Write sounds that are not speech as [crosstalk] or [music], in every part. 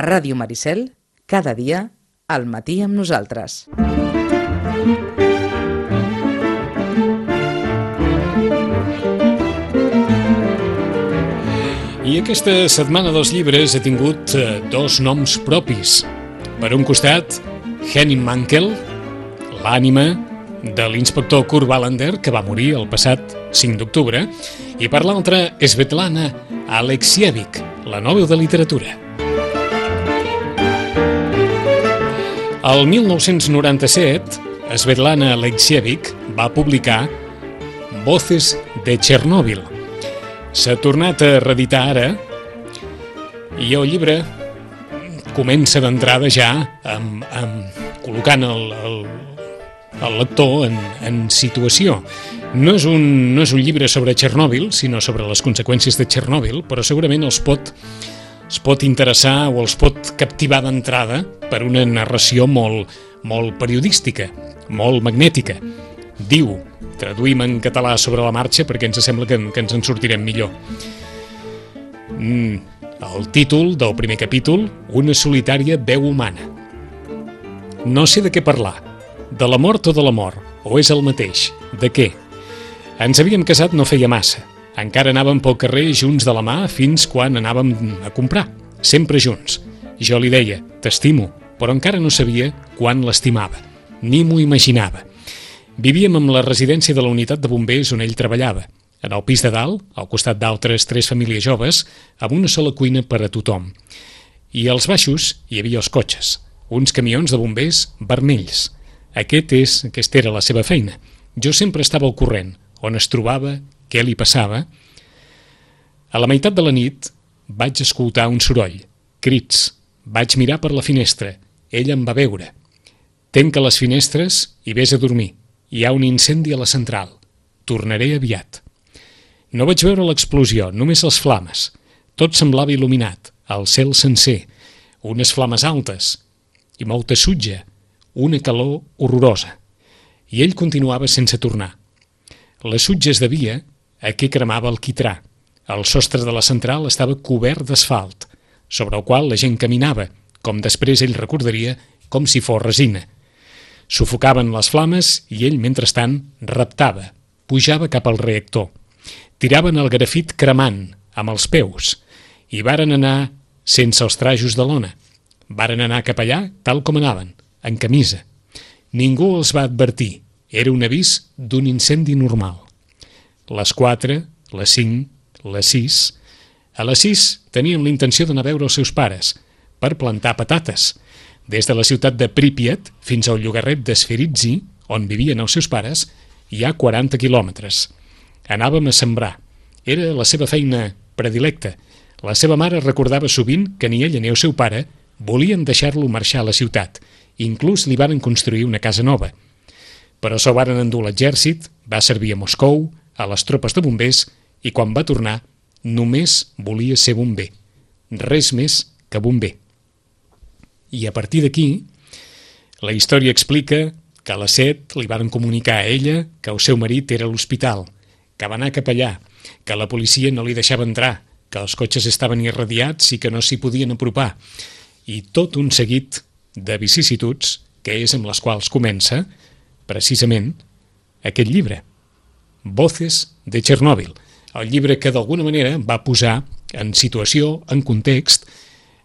Ràdio Maricel, cada dia, al matí amb nosaltres. I aquesta setmana dels llibres he tingut eh, dos noms propis. Per un costat, Henning Mankel, l'ànima de l'inspector Kurt Wallander, que va morir el passat 5 d'octubre, i per l'altre, Svetlana Alexievich, la Nobel de Literatura. El 1997, Svetlana Alexievich va publicar Voces de Chernobyl. S'ha tornat a reeditar ara i el llibre comença d'entrada ja amb, amb, col·locant el, el, el lector en, en situació. No és, un, no és un llibre sobre Txernòbil, sinó sobre les conseqüències de Txernòbil, però segurament els pot, es pot interessar o els pot captivar d'entrada per una narració molt, molt periodística, molt magnètica. Diu, traduïm en català sobre la marxa perquè ens sembla que, que ens en sortirem millor. Mm, el títol del primer capítol, Una solitària veu humana. No sé de què parlar, de la mort o de la mort, o és el mateix, de què? Ens havíem casat no feia massa, encara anàvem pel carrer junts de la mà fins quan anàvem a comprar, sempre junts. Jo li deia, t'estimo, però encara no sabia quan l'estimava, ni m'ho imaginava. Vivíem amb la residència de la unitat de bombers on ell treballava, en el pis de dalt, al costat d'altres tres famílies joves, amb una sola cuina per a tothom. I als baixos hi havia els cotxes, uns camions de bombers vermells. Aquest és, aquesta era la seva feina. Jo sempre estava al corrent, on es trobava, què li passava. A la meitat de la nit vaig escoltar un soroll, crits. Vaig mirar per la finestra. Ell em va veure. Tenca les finestres i vés a dormir. Hi ha un incendi a la central. Tornaré aviat. No vaig veure l'explosió, només les flames. Tot semblava il·luminat, el cel sencer, unes flames altes i molta sutja, una calor horrorosa. I ell continuava sense tornar. La sutja es devia a què cremava el quitrà. El sostre de la central estava cobert d'asfalt, sobre el qual la gent caminava, com després ell recordaria, com si fos resina. Sufocaven les flames i ell, mentrestant, reptava, pujava cap al reactor. Tiraven el grafit cremant, amb els peus, i varen anar sense els trajos de lona. Varen anar cap allà tal com anaven, en camisa. Ningú els va advertir, era un avís d'un incendi normal. Les 4, les 5, les 6... A les 6 tenien la intenció d'anar a veure els seus pares, per plantar patates, des de la ciutat de Pripyat fins al llogarret d'Esferitzi, on vivien els seus pares, hi ha 40 quilòmetres. Anàvem a sembrar. Era la seva feina predilecta. La seva mare recordava sovint que ni ella ni el seu pare volien deixar-lo marxar a la ciutat. Inclús li varen construir una casa nova. Però se'l varen endur l'exèrcit, va servir a Moscou, a les tropes de bombers, i quan va tornar només volia ser bomber. Res més que bomber. I a partir d'aquí, la història explica que a les 7 li varen comunicar a ella que el seu marit era a l'hospital, que va anar cap allà, que la policia no li deixava entrar, que els cotxes estaven irradiats i que no s'hi podien apropar, i tot un seguit de vicissituds que és amb les quals comença, precisament, aquest llibre, Voces de Txernòbil, el llibre que d'alguna manera va posar en situació, en context,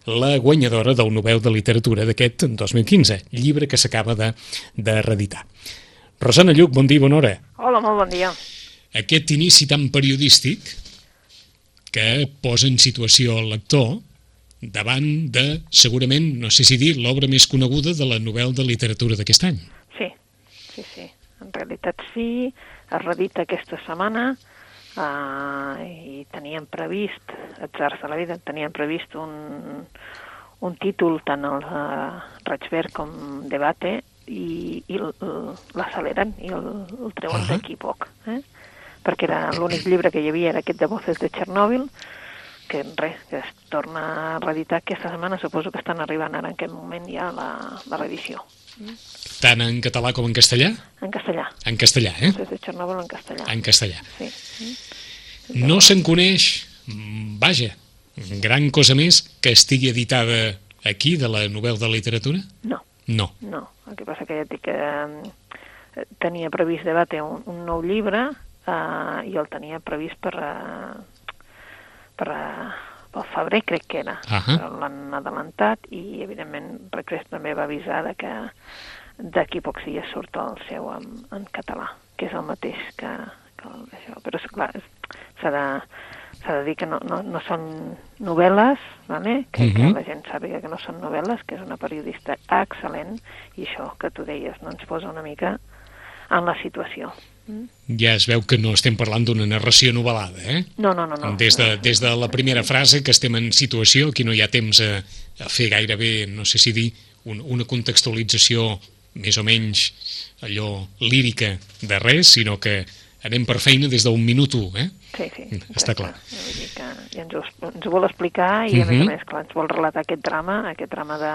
la guanyadora del Nobel de Literatura d'aquest 2015, llibre que s'acaba de, de reeditar. Rosana Lluc, bon dia, bona hora. Hola, molt bon dia. Aquest inici tan periodístic que posa en situació el lector davant de, segurament, no sé si dir, l'obra més coneguda de la Nobel de Literatura d'aquest any. Sí, sí, sí. En realitat sí, es redita aquesta setmana, uh, i teníem previst, Atzars de la vida, teníem previst un, un títol tant el uh, Raig com Debate i, i l'acceleren i el, el treuen uh -huh. d'aquí poc. Eh? Perquè era l'únic llibre que hi havia era aquest de Voces de Txernòbil, que res, que es torna a reeditar aquesta setmana, suposo que estan arribant ara en aquest moment ja la, la reedició. Tant en català com en castellà? En castellà. En castellà, eh? De Txernòbil en castellà. En castellà. Sí. No se'n coneix, vaja, gran cosa més que estigui editada aquí, de la novel·la de literatura? No, No. no. El que passa que ja dic que eh, tenia previst de batre un, un nou llibre eh, i el tenia previst per, eh, per, eh, pel febrer, crec que era. Ahà. Però L'han adelantat i, evidentment, Recrest també va avisar de que d'aquí pocs dies surt el seu en, en català, que és el mateix que, d'això. Però, clar, s'ha de, s'ha de dir que no, no, no són novel·les, vale? que, que Mhm. la gent sàpiga que no són novel·les, que és una periodista excel·lent, i això que tu deies no ens posa una mica en la situació. Mm? Ja es veu que no estem parlant d'una narració novel·lada, eh? No, no, no. no. Des de, des de la primera frase que estem en situació, aquí no hi ha temps a, a fer gairebé, no sé si dir, un, una contextualització més o menys allò lírica de res, sinó que anem per feina des d'un minut u, eh? Sí, sí. Està exacte. clar. Vull dir que i ens, ho, ens ho vol explicar i, a més Mhm. a més, clar, ens vol relatar aquest drama, aquest drama de,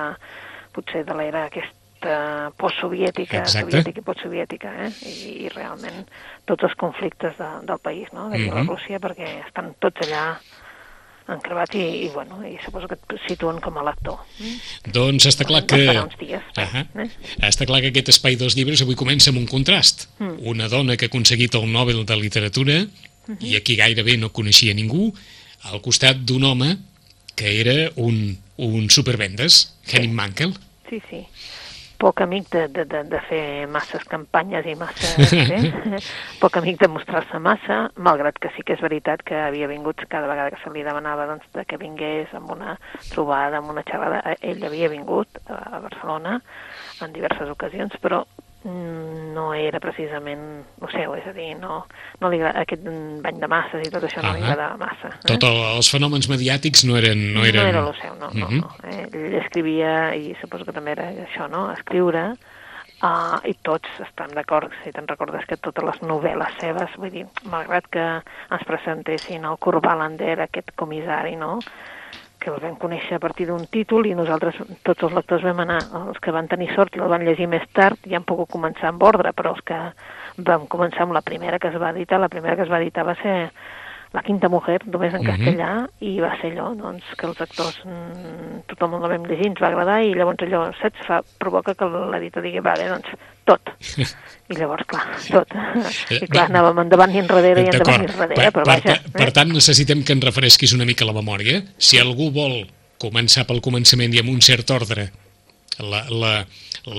potser de l'era aquesta postsoviètica, soviètica i postsoviètica, eh? I, i realment tots els conflictes de, del país, no?, de Mhm. Bielorússia, perquè estan tots allà encrevats i, i, bueno, i suposo que et situen com a lector. Mm? Doncs està clar que... uns dies, Ahà. eh? Està clar que aquest espai dels llibres avui comença amb un contrast. Mm. Una dona que ha aconseguit el Nobel de Literatura Mhm. i aquí gairebé no coneixia ningú, al costat d'un home que era un, un supervendes, Henning Mankell. Sí, sí. Poc amic de, de, de, de fer masses campanyes i masses... Eh? [laughs] Poc amic de mostrar-se massa, malgrat que sí que és veritat que havia vingut cada vegada que se li demanava doncs, de que vingués amb una trobada, amb una xerrada. Eh, Ell havia vingut a Barcelona en diverses ocasions, però no era precisament el seu, és a dir, no, no li agrada, aquest bany de masses i tot això no li Ahà. agradava massa. Eh? Tots els fenòmens mediàtics no eren... No, eren... No era el seu, no, no, Mhm. no. Eh? Ell escrivia, i suposo que també era això, no?, escriure, uh, i tots estan d'acord, si te'n recordes que totes les novel·les seves, vull dir, malgrat que ens presentessin el Kurt Wallander, aquest comissari, no?, que el vam conèixer a partir d'un títol i nosaltres, tots els lectors vam anar, els que van tenir sort i el van llegir més tard, ja han pogut començar amb ordre, però els que vam començar amb la primera que es va editar, la primera que es va editar va ser La quinta mujer, només en Mhm. castellà, i va ser allò, doncs, que els actors, mm, tothom el vam llegir, ens va agradar, i llavors allò, saps, fa, provoca que l'editor digui, vale, doncs, tot. I llavors, clar, tot. I clar, anàvem endavant i enrere i endavant i enrere, per, però per, vaja. per, per tant, necessitem que en refresquis una mica la memòria. Si algú vol començar pel començament i amb un cert ordre la, la,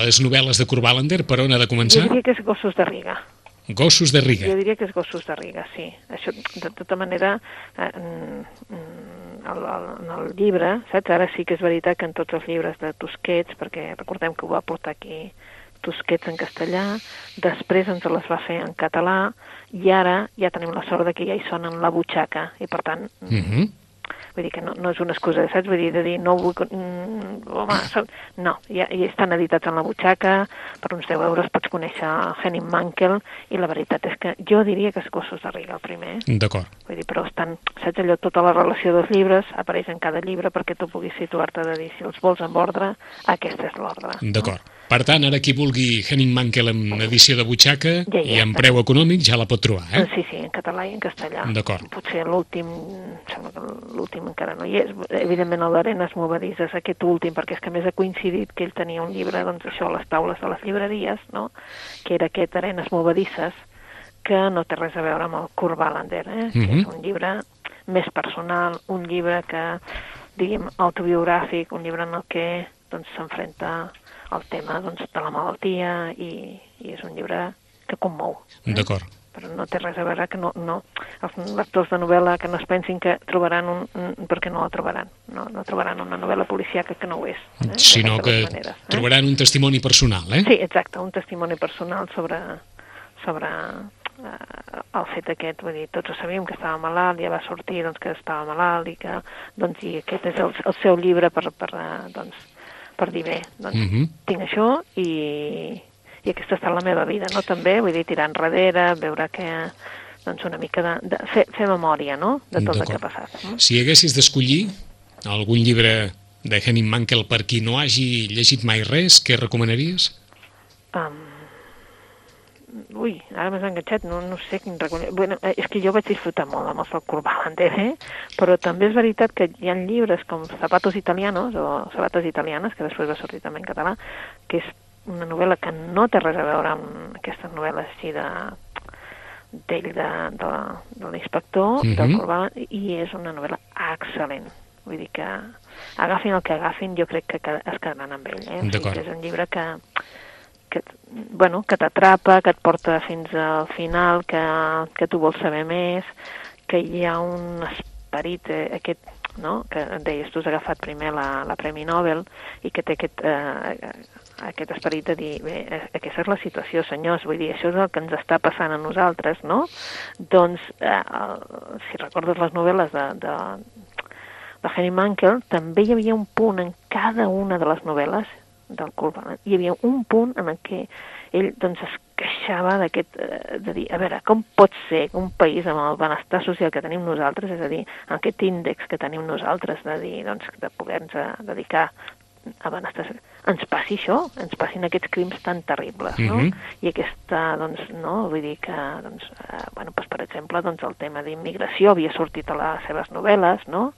les novel·les de Kurt Wallander, per on ha de Jo començar? diria que és Gossos de Riga. Gossos de Riga. Jo diria que és Gossos de Riga, sí. Això, de tota manera, eh, el, en el llibre, saps? Ara sí que és veritat que en tots els llibres de Tusquets, perquè recordem que ho va portar aquí Tusquets en castellà, després ens les va fer en català, i ara ja tenim la sort de que ja hi sonen la butxaca, i per tant, Uh -huh. Vull dir que no, no és una excusa, saps? Vull dir, de dir, no vull... Mm, home, són... No, ja, ja estan editats en la butxaca, per uns 10 euros pots conèixer Henning Mankell, i la veritat és que jo diria que és Gossos de Riga el primer. D'acord. Vull dir, però estan, saps allò, tota la relació dels llibres apareix en cada llibre perquè tu puguis situar-te de dir, si els vols en ordre, aquesta és l'ordre. D'acord. Per tant, ara qui vulgui Henning Mankell en edició de butxaca Ja hi i és. en preu econòmic ja la pot trobar, eh? Sí, sí, en català i en castellà. D'acord. Potser l'últim, em sembla que l'últim encara no hi és. Evidentment el d'Arenes Movedisses, aquest últim, perquè és que més ha coincidit que ell tenia un llibre, doncs això, a les taules de les llibreries, no?, que era aquest Arenes Movedisses, que no té res a veure amb el Kurt Wallander, eh? que Mhm. és un llibre més personal, un llibre que, diguem, autobiogràfic, un llibre en el que doncs, s'enfrenta al tema doncs, de la malaltia i, i és un llibre que commou. Eh? D'acord. però no té res a veure que no, no, els lectors de novel·la que no es pensin que trobaran un, perquè no la trobaran, no, no trobaran una novel·la policíaca que no ho és. Eh? Sinó que maneres, eh? trobaran un testimoni personal, eh? Sí, exacte, un testimoni personal sobre, sobre eh, el fet aquest, vull dir, tots ho sabíem que estava malalt, ja va sortir doncs, que estava malalt i que doncs, i aquest és el, el seu llibre per, per, eh, doncs, per dir bé, doncs, Mhm. tinc això i, i aquesta ha estat la meva vida, no? També, vull dir, tirar enrere, veure que doncs una mica de, de fer, fer memòria, no?, de tot el que ha passat. No? Si haguessis d'escollir algun llibre de Henning Mankell per qui no hagi llegit mai res, què recomanaries? Um, ui, ara m'has enganxat, no, no sé quin recull... Bueno, eh, és que jo vaig disfrutar molt amb el Falcó Balander, [laughs] eh? però també és veritat que hi ha llibres com Zapatos Italianos o Sabates Italianes, que després va sortir també en català, que és una novel·la que no té res a veure amb aquestes novel·les així de d'ell, de, de, de l'inspector, uh -huh. del i és una novel·la excel·lent. Vull dir que agafin el que agafin, jo crec que es quedaran amb ell. Eh? O sigui, que és un llibre que, que, bueno, que t'atrapa, que et porta fins al final, que, que tu vols saber més, que hi ha un esperit eh, aquest no? que deies, tu has agafat primer la, la Premi Nobel i que té aquest, eh, aquest esperit de dir, bé, eh, aquesta és la situació, senyors, vull dir, això és el que ens està passant a nosaltres, no? Doncs, eh, el, si recordes les novel·les de, de, de Henry Mankell, també hi havia un punt en cada una de les novel·les del Culban. Hi havia un punt en què ell doncs, es queixava d'aquest, eh, de dir, a veure, com pot ser que un país amb el benestar social que tenim nosaltres, és a dir, amb aquest índex que tenim nosaltres de dir, doncs, de poder-nos eh, dedicar a benestar social, ens passi això, ens passin aquests crims tan terribles, no? Mhm. I aquesta, doncs, no, vull dir que, doncs, eh, bueno, doncs, per exemple, doncs, el tema d'immigració havia sortit a les seves novel·les, no?,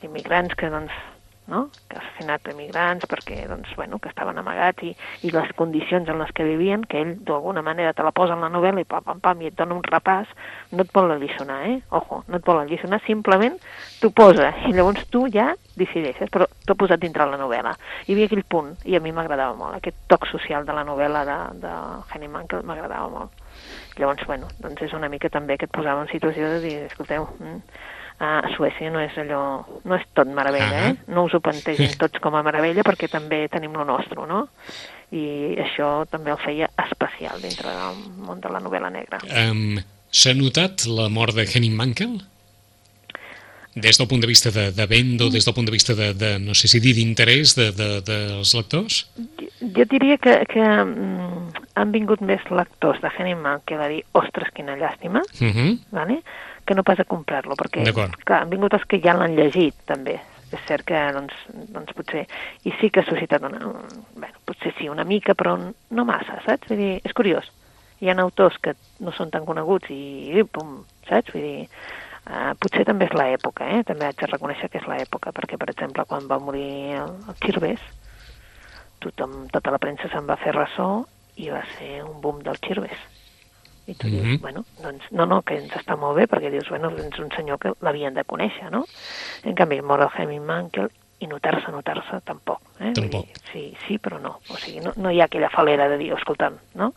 d'immigrants que, doncs, no? que ha assassinat immigrants perquè doncs, bueno, que estaven amagats i, i les condicions en les que vivien, que ell d'alguna manera te la posa en la novel·la i pam, pam, pam, i et dona un repàs, no et vol alliçonar, eh? Ojo, no et vol alliçonar, simplement t'ho posa i llavors tu ja decideixes, però t'ho ha posat dintre la novel·la. Hi havia aquell punt, i a mi m'agradava molt, aquest toc social de la novel·la de, de Henny Mankell m'agradava molt. Llavors, bueno, doncs és una mica també que et posava en situació de dir, escolteu, mm, a Suècia no és allò, no és tot meravella, eh? No us ho plantegin tots com a meravella perquè també tenim lo nostre, no? I això també el feia especial dintre del món de la novel·la negra. Um, S'ha notat la mort de Henning Mankell? Des del punt de vista de, de venda o des del punt de vista de, de no sé si dir, d'interès de, de, dels lectors? Jo diria que, que mm, han vingut més lectors de Henning Mankell a dir, ostres, quina llàstima, Uh -huh. vale? Que no pas a comprar-lo, perquè clar, han vingut els que ja l'han llegit, també. És cert que, doncs, doncs potser... I sí que ha suscitat una... Bueno, potser sí, una mica, però no massa, saps? Vull dir, és curiós. Hi ha autors que no són tan coneguts i, i pum, saps? Vull dir, uh, potser també és l'època, eh? També haig de reconèixer que és l'època, perquè, per exemple, quan va morir el, el Xirvés, tothom, tota la premsa se'n va fer ressò i va ser un boom del Xirvés. I tu dius, Mhm. bueno, doncs, no, no, que ens està molt bé, perquè dius, bueno, és un senyor que l'havien de conèixer, no? En canvi, mor el Hemming Mankel i notar-se, notar-se, tampoc. Eh? Tampoc. Dir, sí, sí, però no. O sigui, no, no hi ha aquella falera de dir, escolta'm, no?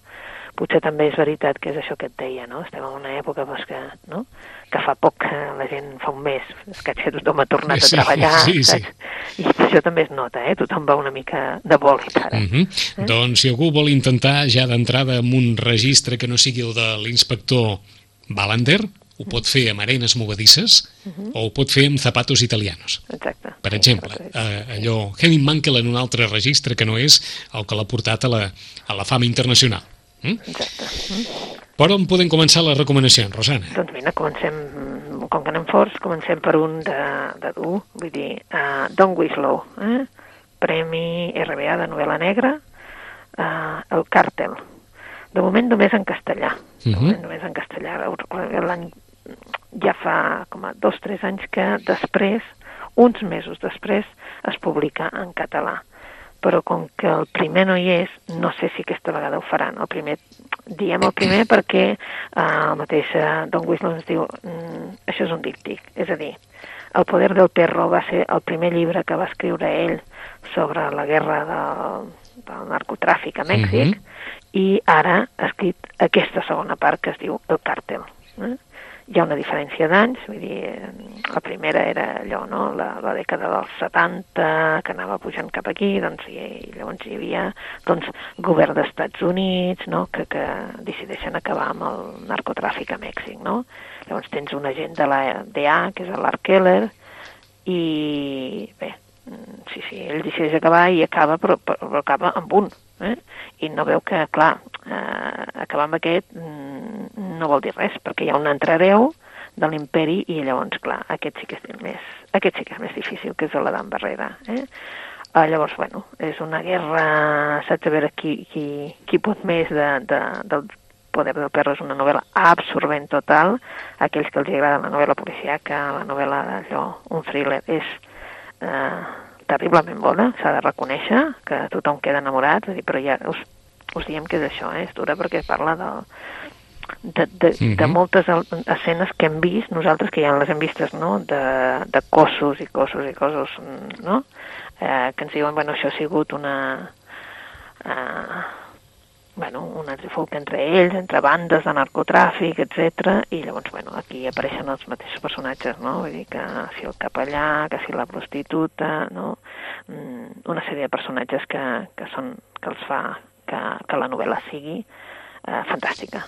Potser també és veritat que és això que et deia, no? Estem en una època doncs, que, no? que fa poc que la gent fa un mes, que tothom ha tornat Sí, a treballar, sí, sí. I això també es nota, eh? Tothom va una mica de bòlit ara. Uh -huh. Doncs si algú vol intentar ja d'entrada amb un registre que no sigui el de l'inspector Balander, ho pot fer amb arenes movedisses o ho pot fer amb zapatos italianos. Exacte. Per exemple, eh, allò, Henning Mankell en un altre registre que no és el que l'ha portat a la, a la fama internacional. Mm? Exacte. Mm? Per on podem començar les recomanacions, Rosana? Doncs mira, comencem, com que anem forts, comencem per un de, de dur, vull dir, uh, Don Winslow, eh? Premi RBA de novel·la negra, uh, El càrtel. De moment només en castellà, de Mhm. moment només en castellà. L'any ja fa com a dos o tres anys que després, uns mesos després, es publica en català però com que el primer no hi és, no sé si aquesta vegada ho faran. El primer, diem el primer perquè eh, el mateix eh, Don Winslow ens diu mm, això és un díptic, és a dir, El poder del perro va ser el primer llibre que va escriure ell sobre la guerra del, del narcotràfic a Mèxic Mhm. i ara ha escrit aquesta segona part que es diu El càrtel. Eh? Hi ha una diferència d'anys, vull dir, la primera era allò, no?, la, la dècada dels 70, que anava pujant cap aquí, doncs, i, i llavors hi havia, doncs, govern d'Estats Units, no?, que, que decideixen acabar amb el narcotràfic a Mèxic, no? Llavors tens un agent de la DA, que és l'Art Keller, i bé, mm, sí, sí, ell decideix acabar i acaba, però, però acaba amb un, eh? i no veu que, clar, eh, acabar amb aquest mm, no vol dir res, perquè hi ha un hereu de l'imperi i llavors, clar, aquest sí que és més, aquest sí que és més difícil, que és l'Adam Barrera. Eh? Uh, llavors, bueno, és una guerra, saps a veure qui, qui, qui pot més de, de, del Poder del perro és una novel·la absorbent total. Aquells que els agrada la novel·la policíaca, la novel·la d'allò, un thriller, és eh, terriblement bona, s'ha de reconèixer, que tothom queda enamorat, dir, però ja us, us diem que és això, eh? és dura perquè parla del, de, de, uh -huh. de Mhm. moltes escenes que hem vist, nosaltres que ja les hem vistes, no?, de, de cossos i cossos i cossos, mm, no?, eh, que ens diuen, bueno, això ha sigut una... Eh, bueno, una trifulca entre ells, entre bandes de narcotràfic, etc. I llavors, bueno, aquí apareixen els mateixos personatges, no? Vull dir que si el capellà, que si la prostituta, no? Mm, Una sèrie de personatges que, que, són, que els fa que, que la novel·la sigui eh, fantàstica.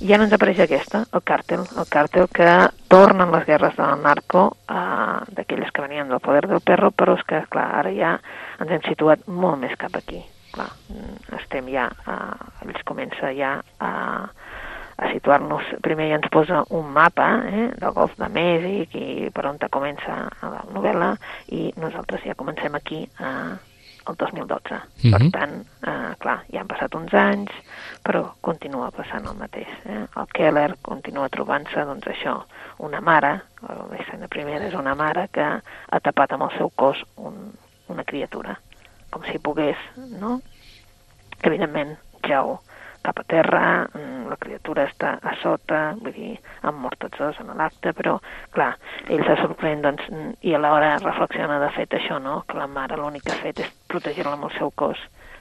I ara ens apareix aquesta, el càrtel, el càrtel que tornen les guerres del narco, eh, d'aquelles que venien del poder del perro, però és que, clar, ara ja ens hem situat molt més cap aquí. Clar, mm, estem ja, eh, ells comença ja a, a situar-nos, primer ja ens posa un mapa eh, del golf de Mèxic i per on comença la novel·la i nosaltres ja comencem aquí eh, el 2012. Mhm. Per tant, eh, clar, ja han passat uns anys, però continua passant el mateix. Eh? El Keller continua trobant-se, doncs això, una mare, l'escena primera és una mare que ha tapat amb el seu cos un, una criatura, com si pogués, no? Evidentment, jau cap a terra, mm, la criatura està a sota, vull dir, han mort tots dos en l'acte, però, clar, ell se sorprèn, doncs, mm, i alhora reflexiona de fet això, no?, que la mare l'únic que ha fet és protegir-la amb el seu cos,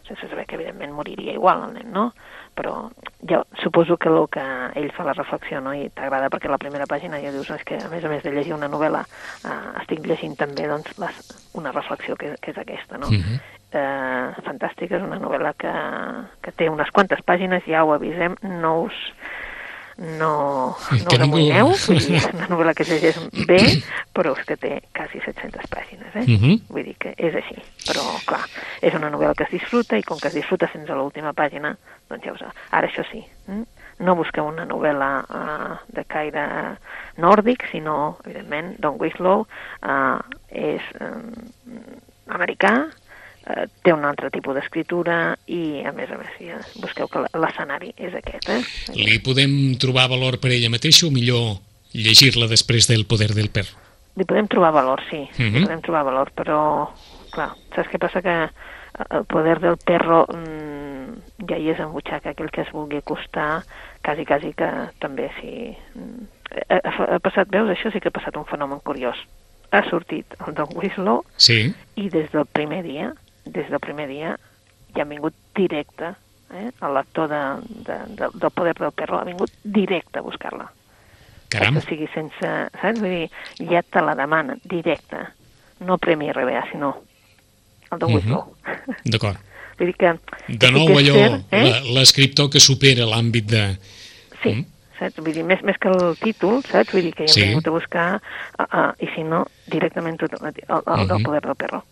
sense saber que evidentment moriria igual el nen, no? Però jo suposo que el que ell fa la reflexió, no?, i t'agrada perquè la primera pàgina ja dius, és que a més a més de llegir una novel·la, eh, estic llegint també, doncs, les, una reflexió que, que és aquesta, no? Mhm. Eh, fantàstica, és una novel·la que, que té unes quantes pàgines, ja ho avisem, no us no, no us amoïneu, vull dir, és una novel·la que es llegeix bé, però és que té quasi 700 pàgines, eh? Mhm. Vull dir que és així, però clar, és una novel·la que es disfruta i com que es disfruta fins a l'última pàgina, doncs ja us... Ara això sí, mm? no busqueu una novel·la uh, de caire nòrdic, sinó, evidentment, Don Winslow uh, és um, americà, eh, té un altre tipus d'escriptura i, a més a més, ja busqueu que l'escenari és aquest, eh? Li podem trobar valor per ella mateixa o millor llegir-la després del poder del perro? Li podem trobar valor, sí, Mhm. li podem trobar valor, però, clar, saps què passa? Que el poder del perro mm, ja hi és en butxaca, aquell que es vulgui acostar, quasi, quasi que també si... mm, Ha, ha, ha passat, veus, això sí que ha passat un fenomen curiós. Ha sortit el Don Winslow Sí, i des del primer dia, des del primer dia, ja ha vingut directe, eh? el lector de, de, de, del poder del perro ha vingut directe a buscar-la. caram. O sigui, sense, saps? Vull dir, ja te la demana, directa. No Premi RBA, sinó el Don Mhm. Winslow. D'acord. [laughs] Vull dir que... De nou allò, eh? l'escriptor que supera l'àmbit de... Sí, Mm. saps? Vull dir, més, més que el títol, saps? Vull dir que ja hem Sí. vingut a buscar, uh, uh, i si no, directament tot, el, el, el del Mhm. poder del perro.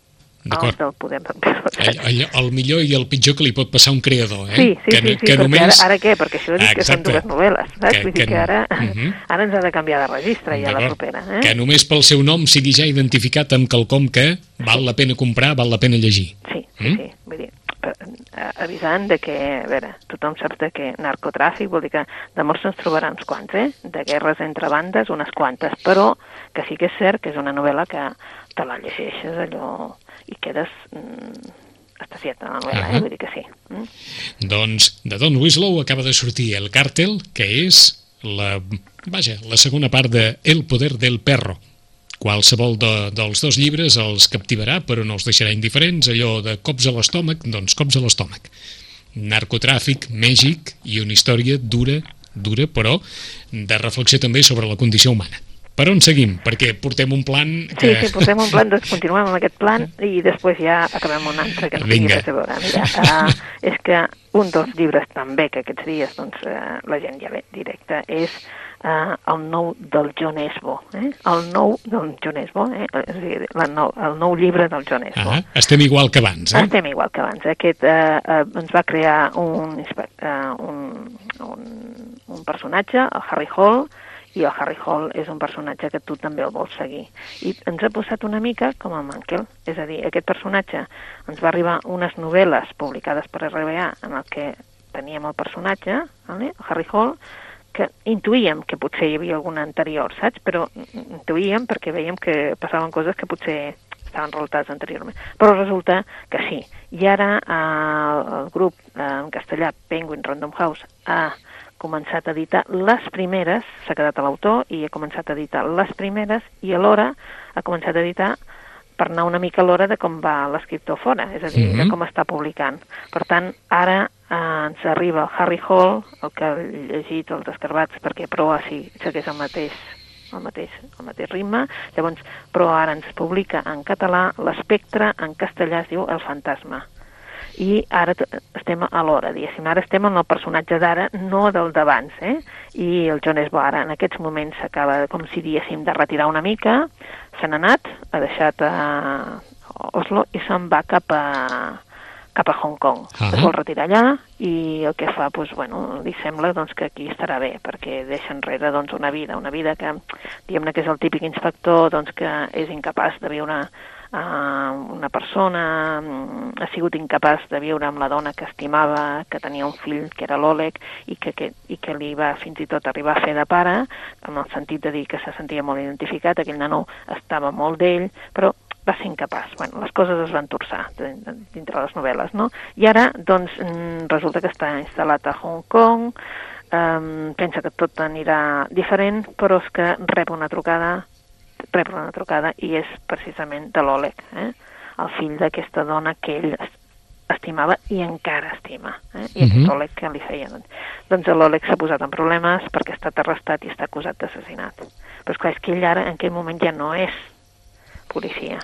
El D'acord. del perro. saps? Allò, allò, el millor i el pitjor que li pot passar un creador, eh? Sí, sí, que, sí, sí, que només... ara, ara què? Perquè això dic que són dues novel·les, saps? Que- Vull dir que- que ara, Mhm. ara ens ha de canviar de registre ja la propera. Eh? Que només pel seu nom sigui ja identificat amb quelcom que val la pena comprar, val la pena llegir. Sí, sí, Mm? sí. Vull dir, eh, avisant de que, a veure, tothom sap de que narcotràfic vol dir que de morts ens trobarà uns quants, eh? De guerres entre bandes, unes quantes, però que sí que és cert que és una novel·la que te la llegeixes allò i quedes mm, estasiat en la novel·la, Ahà. eh? Vull dir que sí. Mm? Doncs de Don Winslow acaba de sortir El Càrtel, que és la, vaja, la segona part de El poder del perro. Qualsevol de, dels dos llibres els captivarà, però no els deixarà indiferents. Allò de cops a l'estómac, doncs cops a l'estómac. Narcotràfic, Mèxic i una història dura, dura, però de reflexió també sobre la condició humana. Per on seguim? Perquè portem un plan Sí, que... sí, portem un plan, doncs continuem amb aquest plan i després ja acabem un altre que no tingui Vinga. res a veure. Mira, uh, és que un dels llibres també que aquests dies doncs, uh, la gent ja ve directe és uh, el nou del John Esbo, eh? el nou del John Esbo, eh? és a dir, la nou, el nou llibre del John Esbo. Ah, estem igual que abans, eh? Estem igual que abans. Aquest eh, eh, ens va crear un, eh, un, un, un personatge, el Harry Hall, i el Harry Hall és un personatge que tu també el vols seguir. I ens ha posat una mica com a Mankel, és a dir, aquest personatge ens va arribar unes novel·les publicades per RBA en el que teníem el personatge, vale? el Harry Hall, que intuïem que potser hi havia alguna anterior, saps? Però intuïem perquè veiem que passaven coses que potser estaven relatades anteriorment. Però resulta que sí. I ara eh, el grup eh, en castellà Penguin Random House ha començat a editar les primeres, s'ha quedat a l'autor i ha començat a editar les primeres i alhora ha començat a editar per anar una mica a l'hora de com va l'escriptor fora, és a dir, -hmm. de com està publicant. Per tant, ara eh, ens arriba Harry Hall, el que he llegit, els escarbats, perquè prova si segueix el mateix el mateix, el mateix ritme, llavors, però ara ens publica en català l'espectre, en castellà es diu El fantasma. I ara estem a l'hora, diguéssim, ara estem en el personatge d'ara, no del d'abans, eh? I el John Esbo ara en aquests moments s'acaba, com si diguéssim, de retirar una mica, se n'ha anat, ha deixat a Oslo i se'n va cap a, cap a Hong Kong. Uh -huh. Es vol retirar allà i el que fa, doncs, bueno, li sembla doncs, que aquí estarà bé, perquè deixa enrere doncs, una vida, una vida que, diguem-ne que és el típic inspector doncs, que és incapaç de viure uh, una persona, ha sigut incapaç de viure amb la dona que estimava, que tenia un fill, que era l'Oleg, i que, que, i que li va fins i tot arribar a fer de pare, en el sentit de dir que se sentia molt identificat, aquell nano estava molt d'ell, però va ser incapaç. Bueno, les coses es van torçar dintre les novel·les, no? I ara, doncs, mm, resulta que està instal·lat a Hong Kong, um, pensa que tot anirà diferent, però és que rep una trucada, rep una trucada i és precisament de l'Oleg, eh? el fill d'aquesta dona que ell estimava i encara estima. Eh? I uh -huh. aquest. Oleg que li feia. Doncs, doncs l'Oleg s'ha posat en problemes perquè ha estat arrestat i està acusat d'assassinat. Però és clar, és que ell ara en aquell moment ja no és policia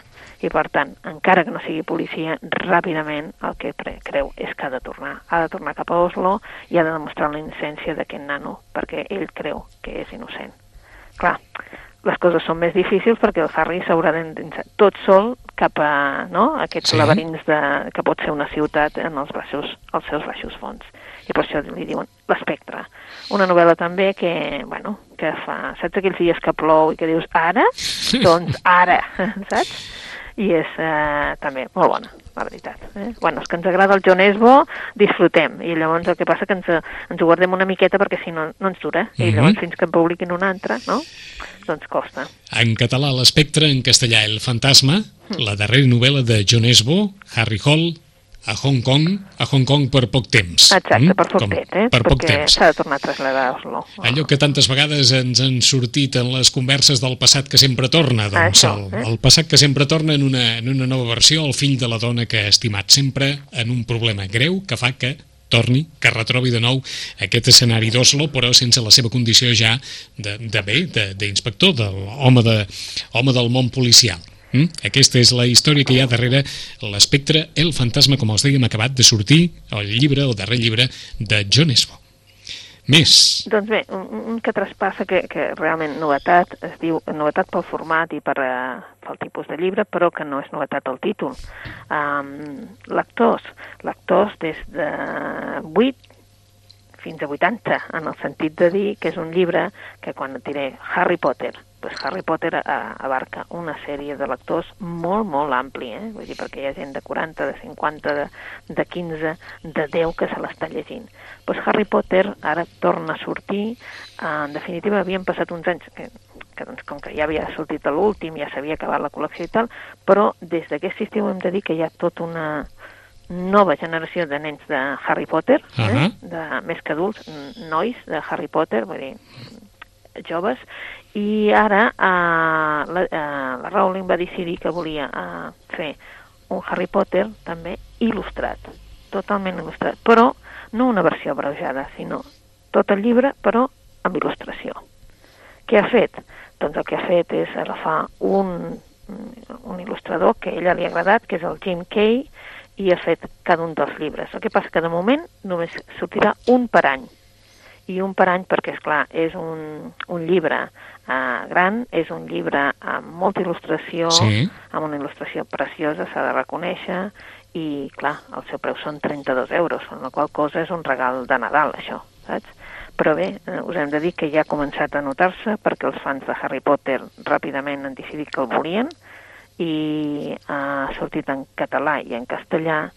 i per tant, encara que no sigui policia, ràpidament el que creu és que ha de tornar. Ha de tornar cap a Oslo i ha de demostrar la innocència d'aquest nano, perquè ell creu que és innocent. Clar, les coses són més difícils perquè el Harry s'haurà d'endinsar tot sol cap a no, aquests sí. laberints de, que pot ser una ciutat en els, baixos, els seus baixos fons. I per això li diuen l'espectre. Una novel·la també que, bueno, que fa... Saps aquells dies que plou i que dius ara? [laughs] doncs ara, saps? I és eh, també molt bona, la veritat. Eh? Bueno, és que ens agrada el John Esbo, disfrutem, i llavors el que passa que ens, ens ho guardem una miqueta perquè si no, no ens dura, mm -hmm. i mhm. llavors fins que en publiquin una altra, no? Doncs costa. En català l'espectre, en castellà el fantasma, mm. la darrera novel·la de John Esbo, Harry Hall, a Hong Kong, a Hong Kong per poc temps. Exacte, mm? per poc temps, eh? Per poc Perquè s'ha de tornar a traslladar a Oslo. Allò que tantes vegades ens han sortit en les converses del passat que sempre torna, doncs Això, el, eh? el passat que sempre torna en una, en una nova versió, el fill de la dona que ha estimat sempre en un problema greu que fa que torni, que retrobi de nou aquest escenari d'Oslo, però sense la seva condició ja de, de bé, d'inspector, de, home, de, home del món policial. Mm? Aquesta és la història que hi ha darrere l'espectre El fantasma, com els dèiem, acabat de sortir el llibre, el darrer llibre de John Esbo. Més. Doncs bé, un, un que traspassa que, que realment novetat, es diu novetat pel format i per, uh, pel tipus de llibre, però que no és novetat el títol. Um, lectors, lectors des de 8 fins a 80, en el sentit de dir que és un llibre que quan et diré Harry Potter, pues Harry Potter a, abarca una sèrie de lectors molt, molt ampli, eh? Vull dir, perquè hi ha gent de 40, de 50, de, de 15, de 10 que se l'està llegint. Pues Harry Potter ara torna a sortir, eh, en definitiva havien passat uns anys que, que doncs, com que ja havia sortit l'últim, ja s'havia acabat la col·lecció i tal, però des d'aquest estiu hem de dir que hi ha tota una, nova generació de nens de Harry Potter, uh -huh. eh? de, més que adults, nois de Harry Potter, vull dir, joves, i ara eh, la, eh, la Rowling va decidir que volia eh, fer un Harry Potter també il·lustrat, totalment il·lustrat, però no una versió abreujada, sinó tot el llibre, però amb il·lustració. Què ha fet? Doncs el que ha fet és agafar un, un il·lustrador que a ella li ha agradat, que és el Jim Kay, i ha fet cada un dels llibres. El que passa que de moment només sortirà un per any. I un per any perquè, és clar, és un, un llibre uh, gran, és un llibre amb molta il·lustració, sí. amb una il·lustració preciosa, s'ha de reconèixer, i, clar, el seu preu són 32 euros, amb la qual cosa és un regal de Nadal, això, saps? Però bé, eh, us hem de dir que ja ha començat a notar-se perquè els fans de Harry Potter ràpidament han decidit que el volien, i ha sortit en català i en castellà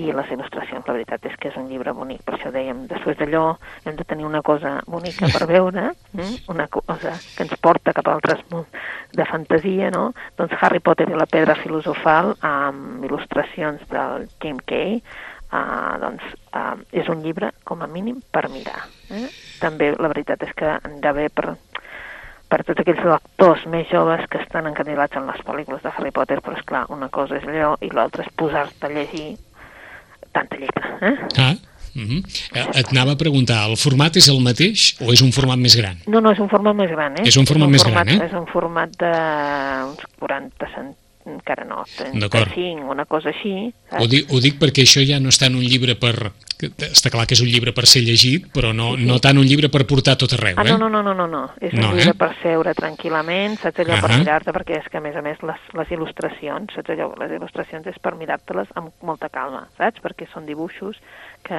i les il·lustracions, la veritat és que és un llibre bonic, per això dèiem, després d'allò hem de tenir una cosa bonica per veure, mm? una cosa que ens porta cap a altres munts de fantasia, no? Doncs Harry Potter i la pedra filosofal amb il·lustracions del Jim Kay, uh, doncs uh, és un llibre com a mínim per mirar. Eh? També la veritat és que han d'haver per, per tots aquells lectors més joves que estan encandilats en les pel·lícules de Harry Potter, però és clar, una cosa és allò i l'altra és posar-te a llegir tanta lletra. Eh? Ah, Uh -huh. Et anava a preguntar, el format és el mateix o és un format més gran? No, no, és un format més gran, eh? És un format és un més format, gran, eh? És un format d'uns 40 cent encara no, 35, una cosa així. Ho dic, ho dic perquè això ja no està en un llibre per... Està clar que és un llibre per ser llegit, però no, Sí, sí. no tant un llibre per portar tot arreu, Ah, eh? no, no, no, no, no, no. És un No, llibre eh? per seure tranquil·lament, saps allò per Ahà. mirar-te, perquè és que a més a més les, les il·lustracions, saps allò, les il·lustracions és per mirar-te-les amb molta calma, saps? Perquè són dibuixos que,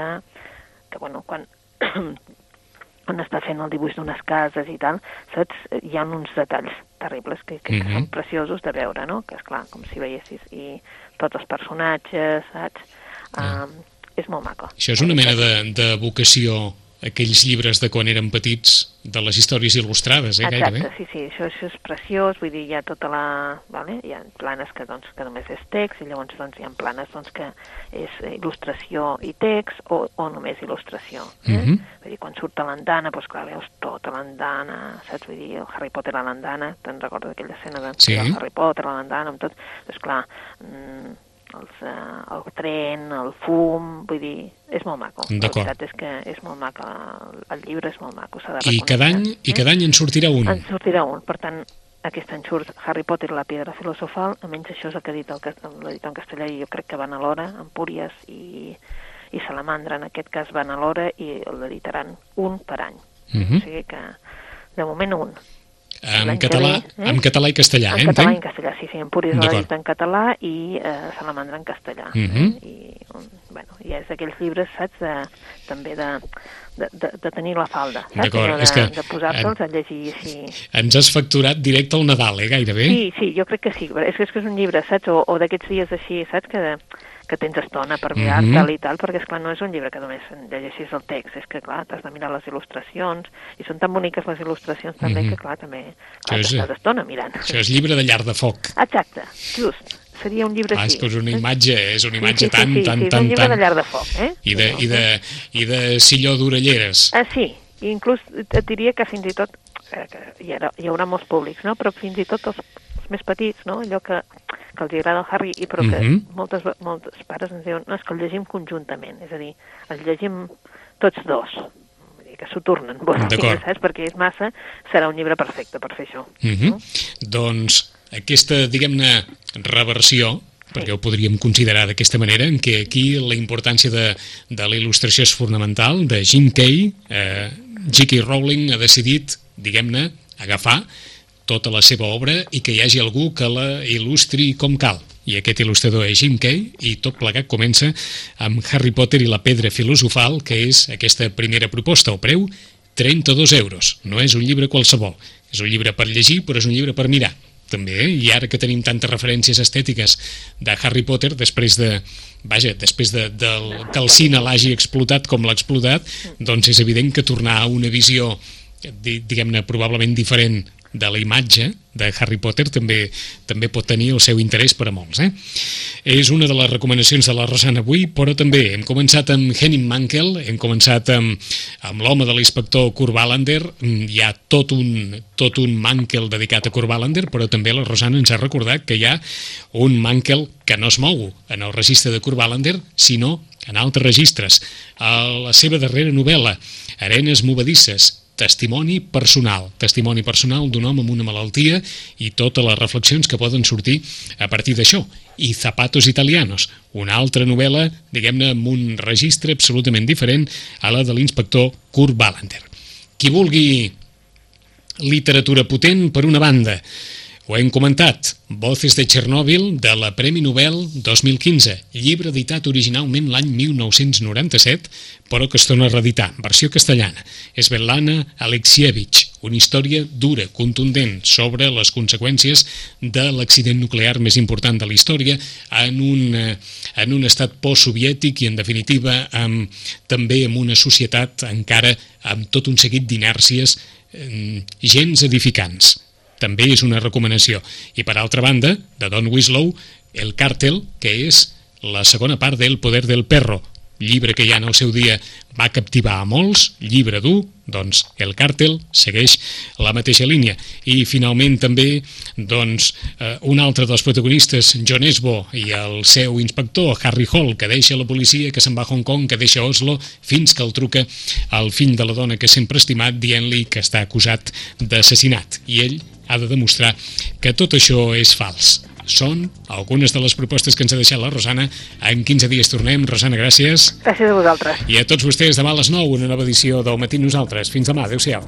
que bueno, quan, [clears throat] quan està fent el dibuix d'unes cases i tal, saps? Hi ha uns detalls terribles que, que, que Mhm. són preciosos de veure, no? Que és clar, com si veiessis, i tots els personatges, saps? Ah. Um, és molt maco. Això és una mena de, de vocació, aquells llibres de quan érem petits, de les històries il·lustrades, eh, Exacte, gairebé? sí, sí, això, això és preciós, vull dir, hi ha tota la... Vale? Hi ha planes que, doncs, que només és text, i llavors doncs, hi ha planes doncs, que és il·lustració i text, o, o només il·lustració. Eh? Mhm. Vull dir, quan surt a l'andana, doncs clar, veus tota l'andana, saps? Vull dir, el Harry Potter a l'andana, te'n recordes aquella escena de Sí. Harry Potter a l'andana, amb tot, doncs clar, mm, els, eh, el tren, el fum, vull dir, és molt maco. La veritat és que és molt maco, el, llibre és molt maco, s'ha de I cada any, reconèixer, I eh? cada any en sortirà un. En sortirà un, per tant, aquest any surt Harry Potter i la pedra filosofal, almenys això és el que ha dit l'editor en castellà i jo crec que van a l'hora, Empúries i, i Salamandra en aquest cas van a l'hora i l'editaran un per any. Mhm. O sigui que, de moment un. En català, ve, eh? en català i castellà, en eh? català i en castellà, sí, sí, l'ha dit en català i eh, Salamandra en castellà. Mhm. eh? I, um, bueno, i és d'aquells llibres, saps, de, també de, de, de, de tenir la falda, saps? D'acord, és de, que- de posar-te'ls a llegir així... Ens has facturat directe al Nadal, eh, gairebé? Sí, sí, jo crec que sí. És que és, que és un llibre, saps? O, o d'aquests dies així, saps? Que, que tens estona per mirar-te'l Mhm. i tal, perquè, és clar no és un llibre que només llegeixis el text, és que, clar, t'has de mirar les il·lustracions, i són tan boniques les il·lustracions també, Mhm. que, clar, també clar, és- t'estàs estona mirant. Això és llibre de llar de foc. Exacte, just. Seria un llibre Ah, és així. que és una imatge, és una imatge sí, sí, tan, sí, sí, tan, sí, és tan, un llibre tan... de llar de foc, eh? I de, i de, i de silló d'orelleres. Ah, sí, i inclús et diria que fins i tot, eh, que hi, haurà, hi haurà molts públics, no? però fins i tot els més petits, no? allò que, que els agrada el Harry, i però que Mhm. moltes, ve- moltes pares ens diuen no, és que el llegim conjuntament, és a dir, el llegim tots dos, que s'ho tornen, dir, D'acord. saps? Perquè és massa, serà un llibre perfecte per fer això. Mhm. no? Doncs aquesta, diguem-ne, reversió, perquè ho podríem considerar d'aquesta manera, en què aquí la importància de, de la il·lustració és fonamental, de Jim Kay, eh, J.K. Rowling ha decidit, diguem-ne, agafar tota la seva obra i que hi hagi algú que la il·lustri com cal. I aquest il·lustrador és Jim Kay i tot plegat comença amb Harry Potter i la pedra filosofal, que és aquesta primera proposta. El preu, 32 euros. No és un llibre qualsevol. És un llibre per llegir, però és un llibre per mirar també, eh? i ara que tenim tantes referències estètiques de Harry Potter, després de, vaja, després de, del, que el cine l'hagi explotat com l'ha explotat, doncs és evident que tornar a una visió, di- diguem-ne, probablement diferent de la imatge de Harry Potter també també pot tenir el seu interès per a molts. Eh? És una de les recomanacions de la Rosana avui, però també hem començat amb Henning Mankell, hem començat amb, amb l'home de l'inspector Kurt Wallander, Mm, hi ha tot un, tot un Mankell dedicat a Kurt Wallander, però també la Rosana ens ha recordat que hi ha un Mankell que no es mou en el registre de Kurt Wallander, sinó en altres registres. A la seva darrera novel·la, Arenes movedisses, testimoni personal, testimoni personal d'un home amb una malaltia i totes les reflexions que poden sortir a partir d'això. I Zapatos Italianos, una altra novel·la, diguem-ne, amb un registre absolutament diferent a la de l'inspector Kurt Wallander. Qui vulgui literatura potent, per una banda, ho hem comentat, Voces de Chernobyl, de la Premi Nobel 2015, llibre editat originalment l'any 1997, però que es torna a reeditar, versió castellana. Svetlana Alexievich, una història dura, contundent, sobre les conseqüències de l'accident nuclear més important de la història en un, eh, en un estat postsoviètic i, en definitiva, amb, també amb una societat encara amb tot un seguit d'inèrcies eh, gens edificants. També és una recomanació. I, per altra banda, de Don Winslow, El càrtel, que és la segona part del Poder del Perro, llibre que ja en el seu dia va captivar a molts, llibre dur, doncs el càrtel segueix la mateixa línia. I finalment també doncs, eh, un altre dels protagonistes, John Esbo, i el seu inspector, Harry Hall, que deixa la policia, que se'n va a Hong Kong, que deixa Oslo, fins que el truca al fill de la dona que sempre estimat, dient-li que està acusat d'assassinat. I ell ha de demostrar que tot això és fals són algunes de les propostes que ens ha deixat la Rosana. En 15 dies tornem. Rosana, gràcies. Gràcies a vosaltres. I a tots vostès, demà a les 9, una nova edició del Matí Nosaltres. Fins demà. Adéu-siau.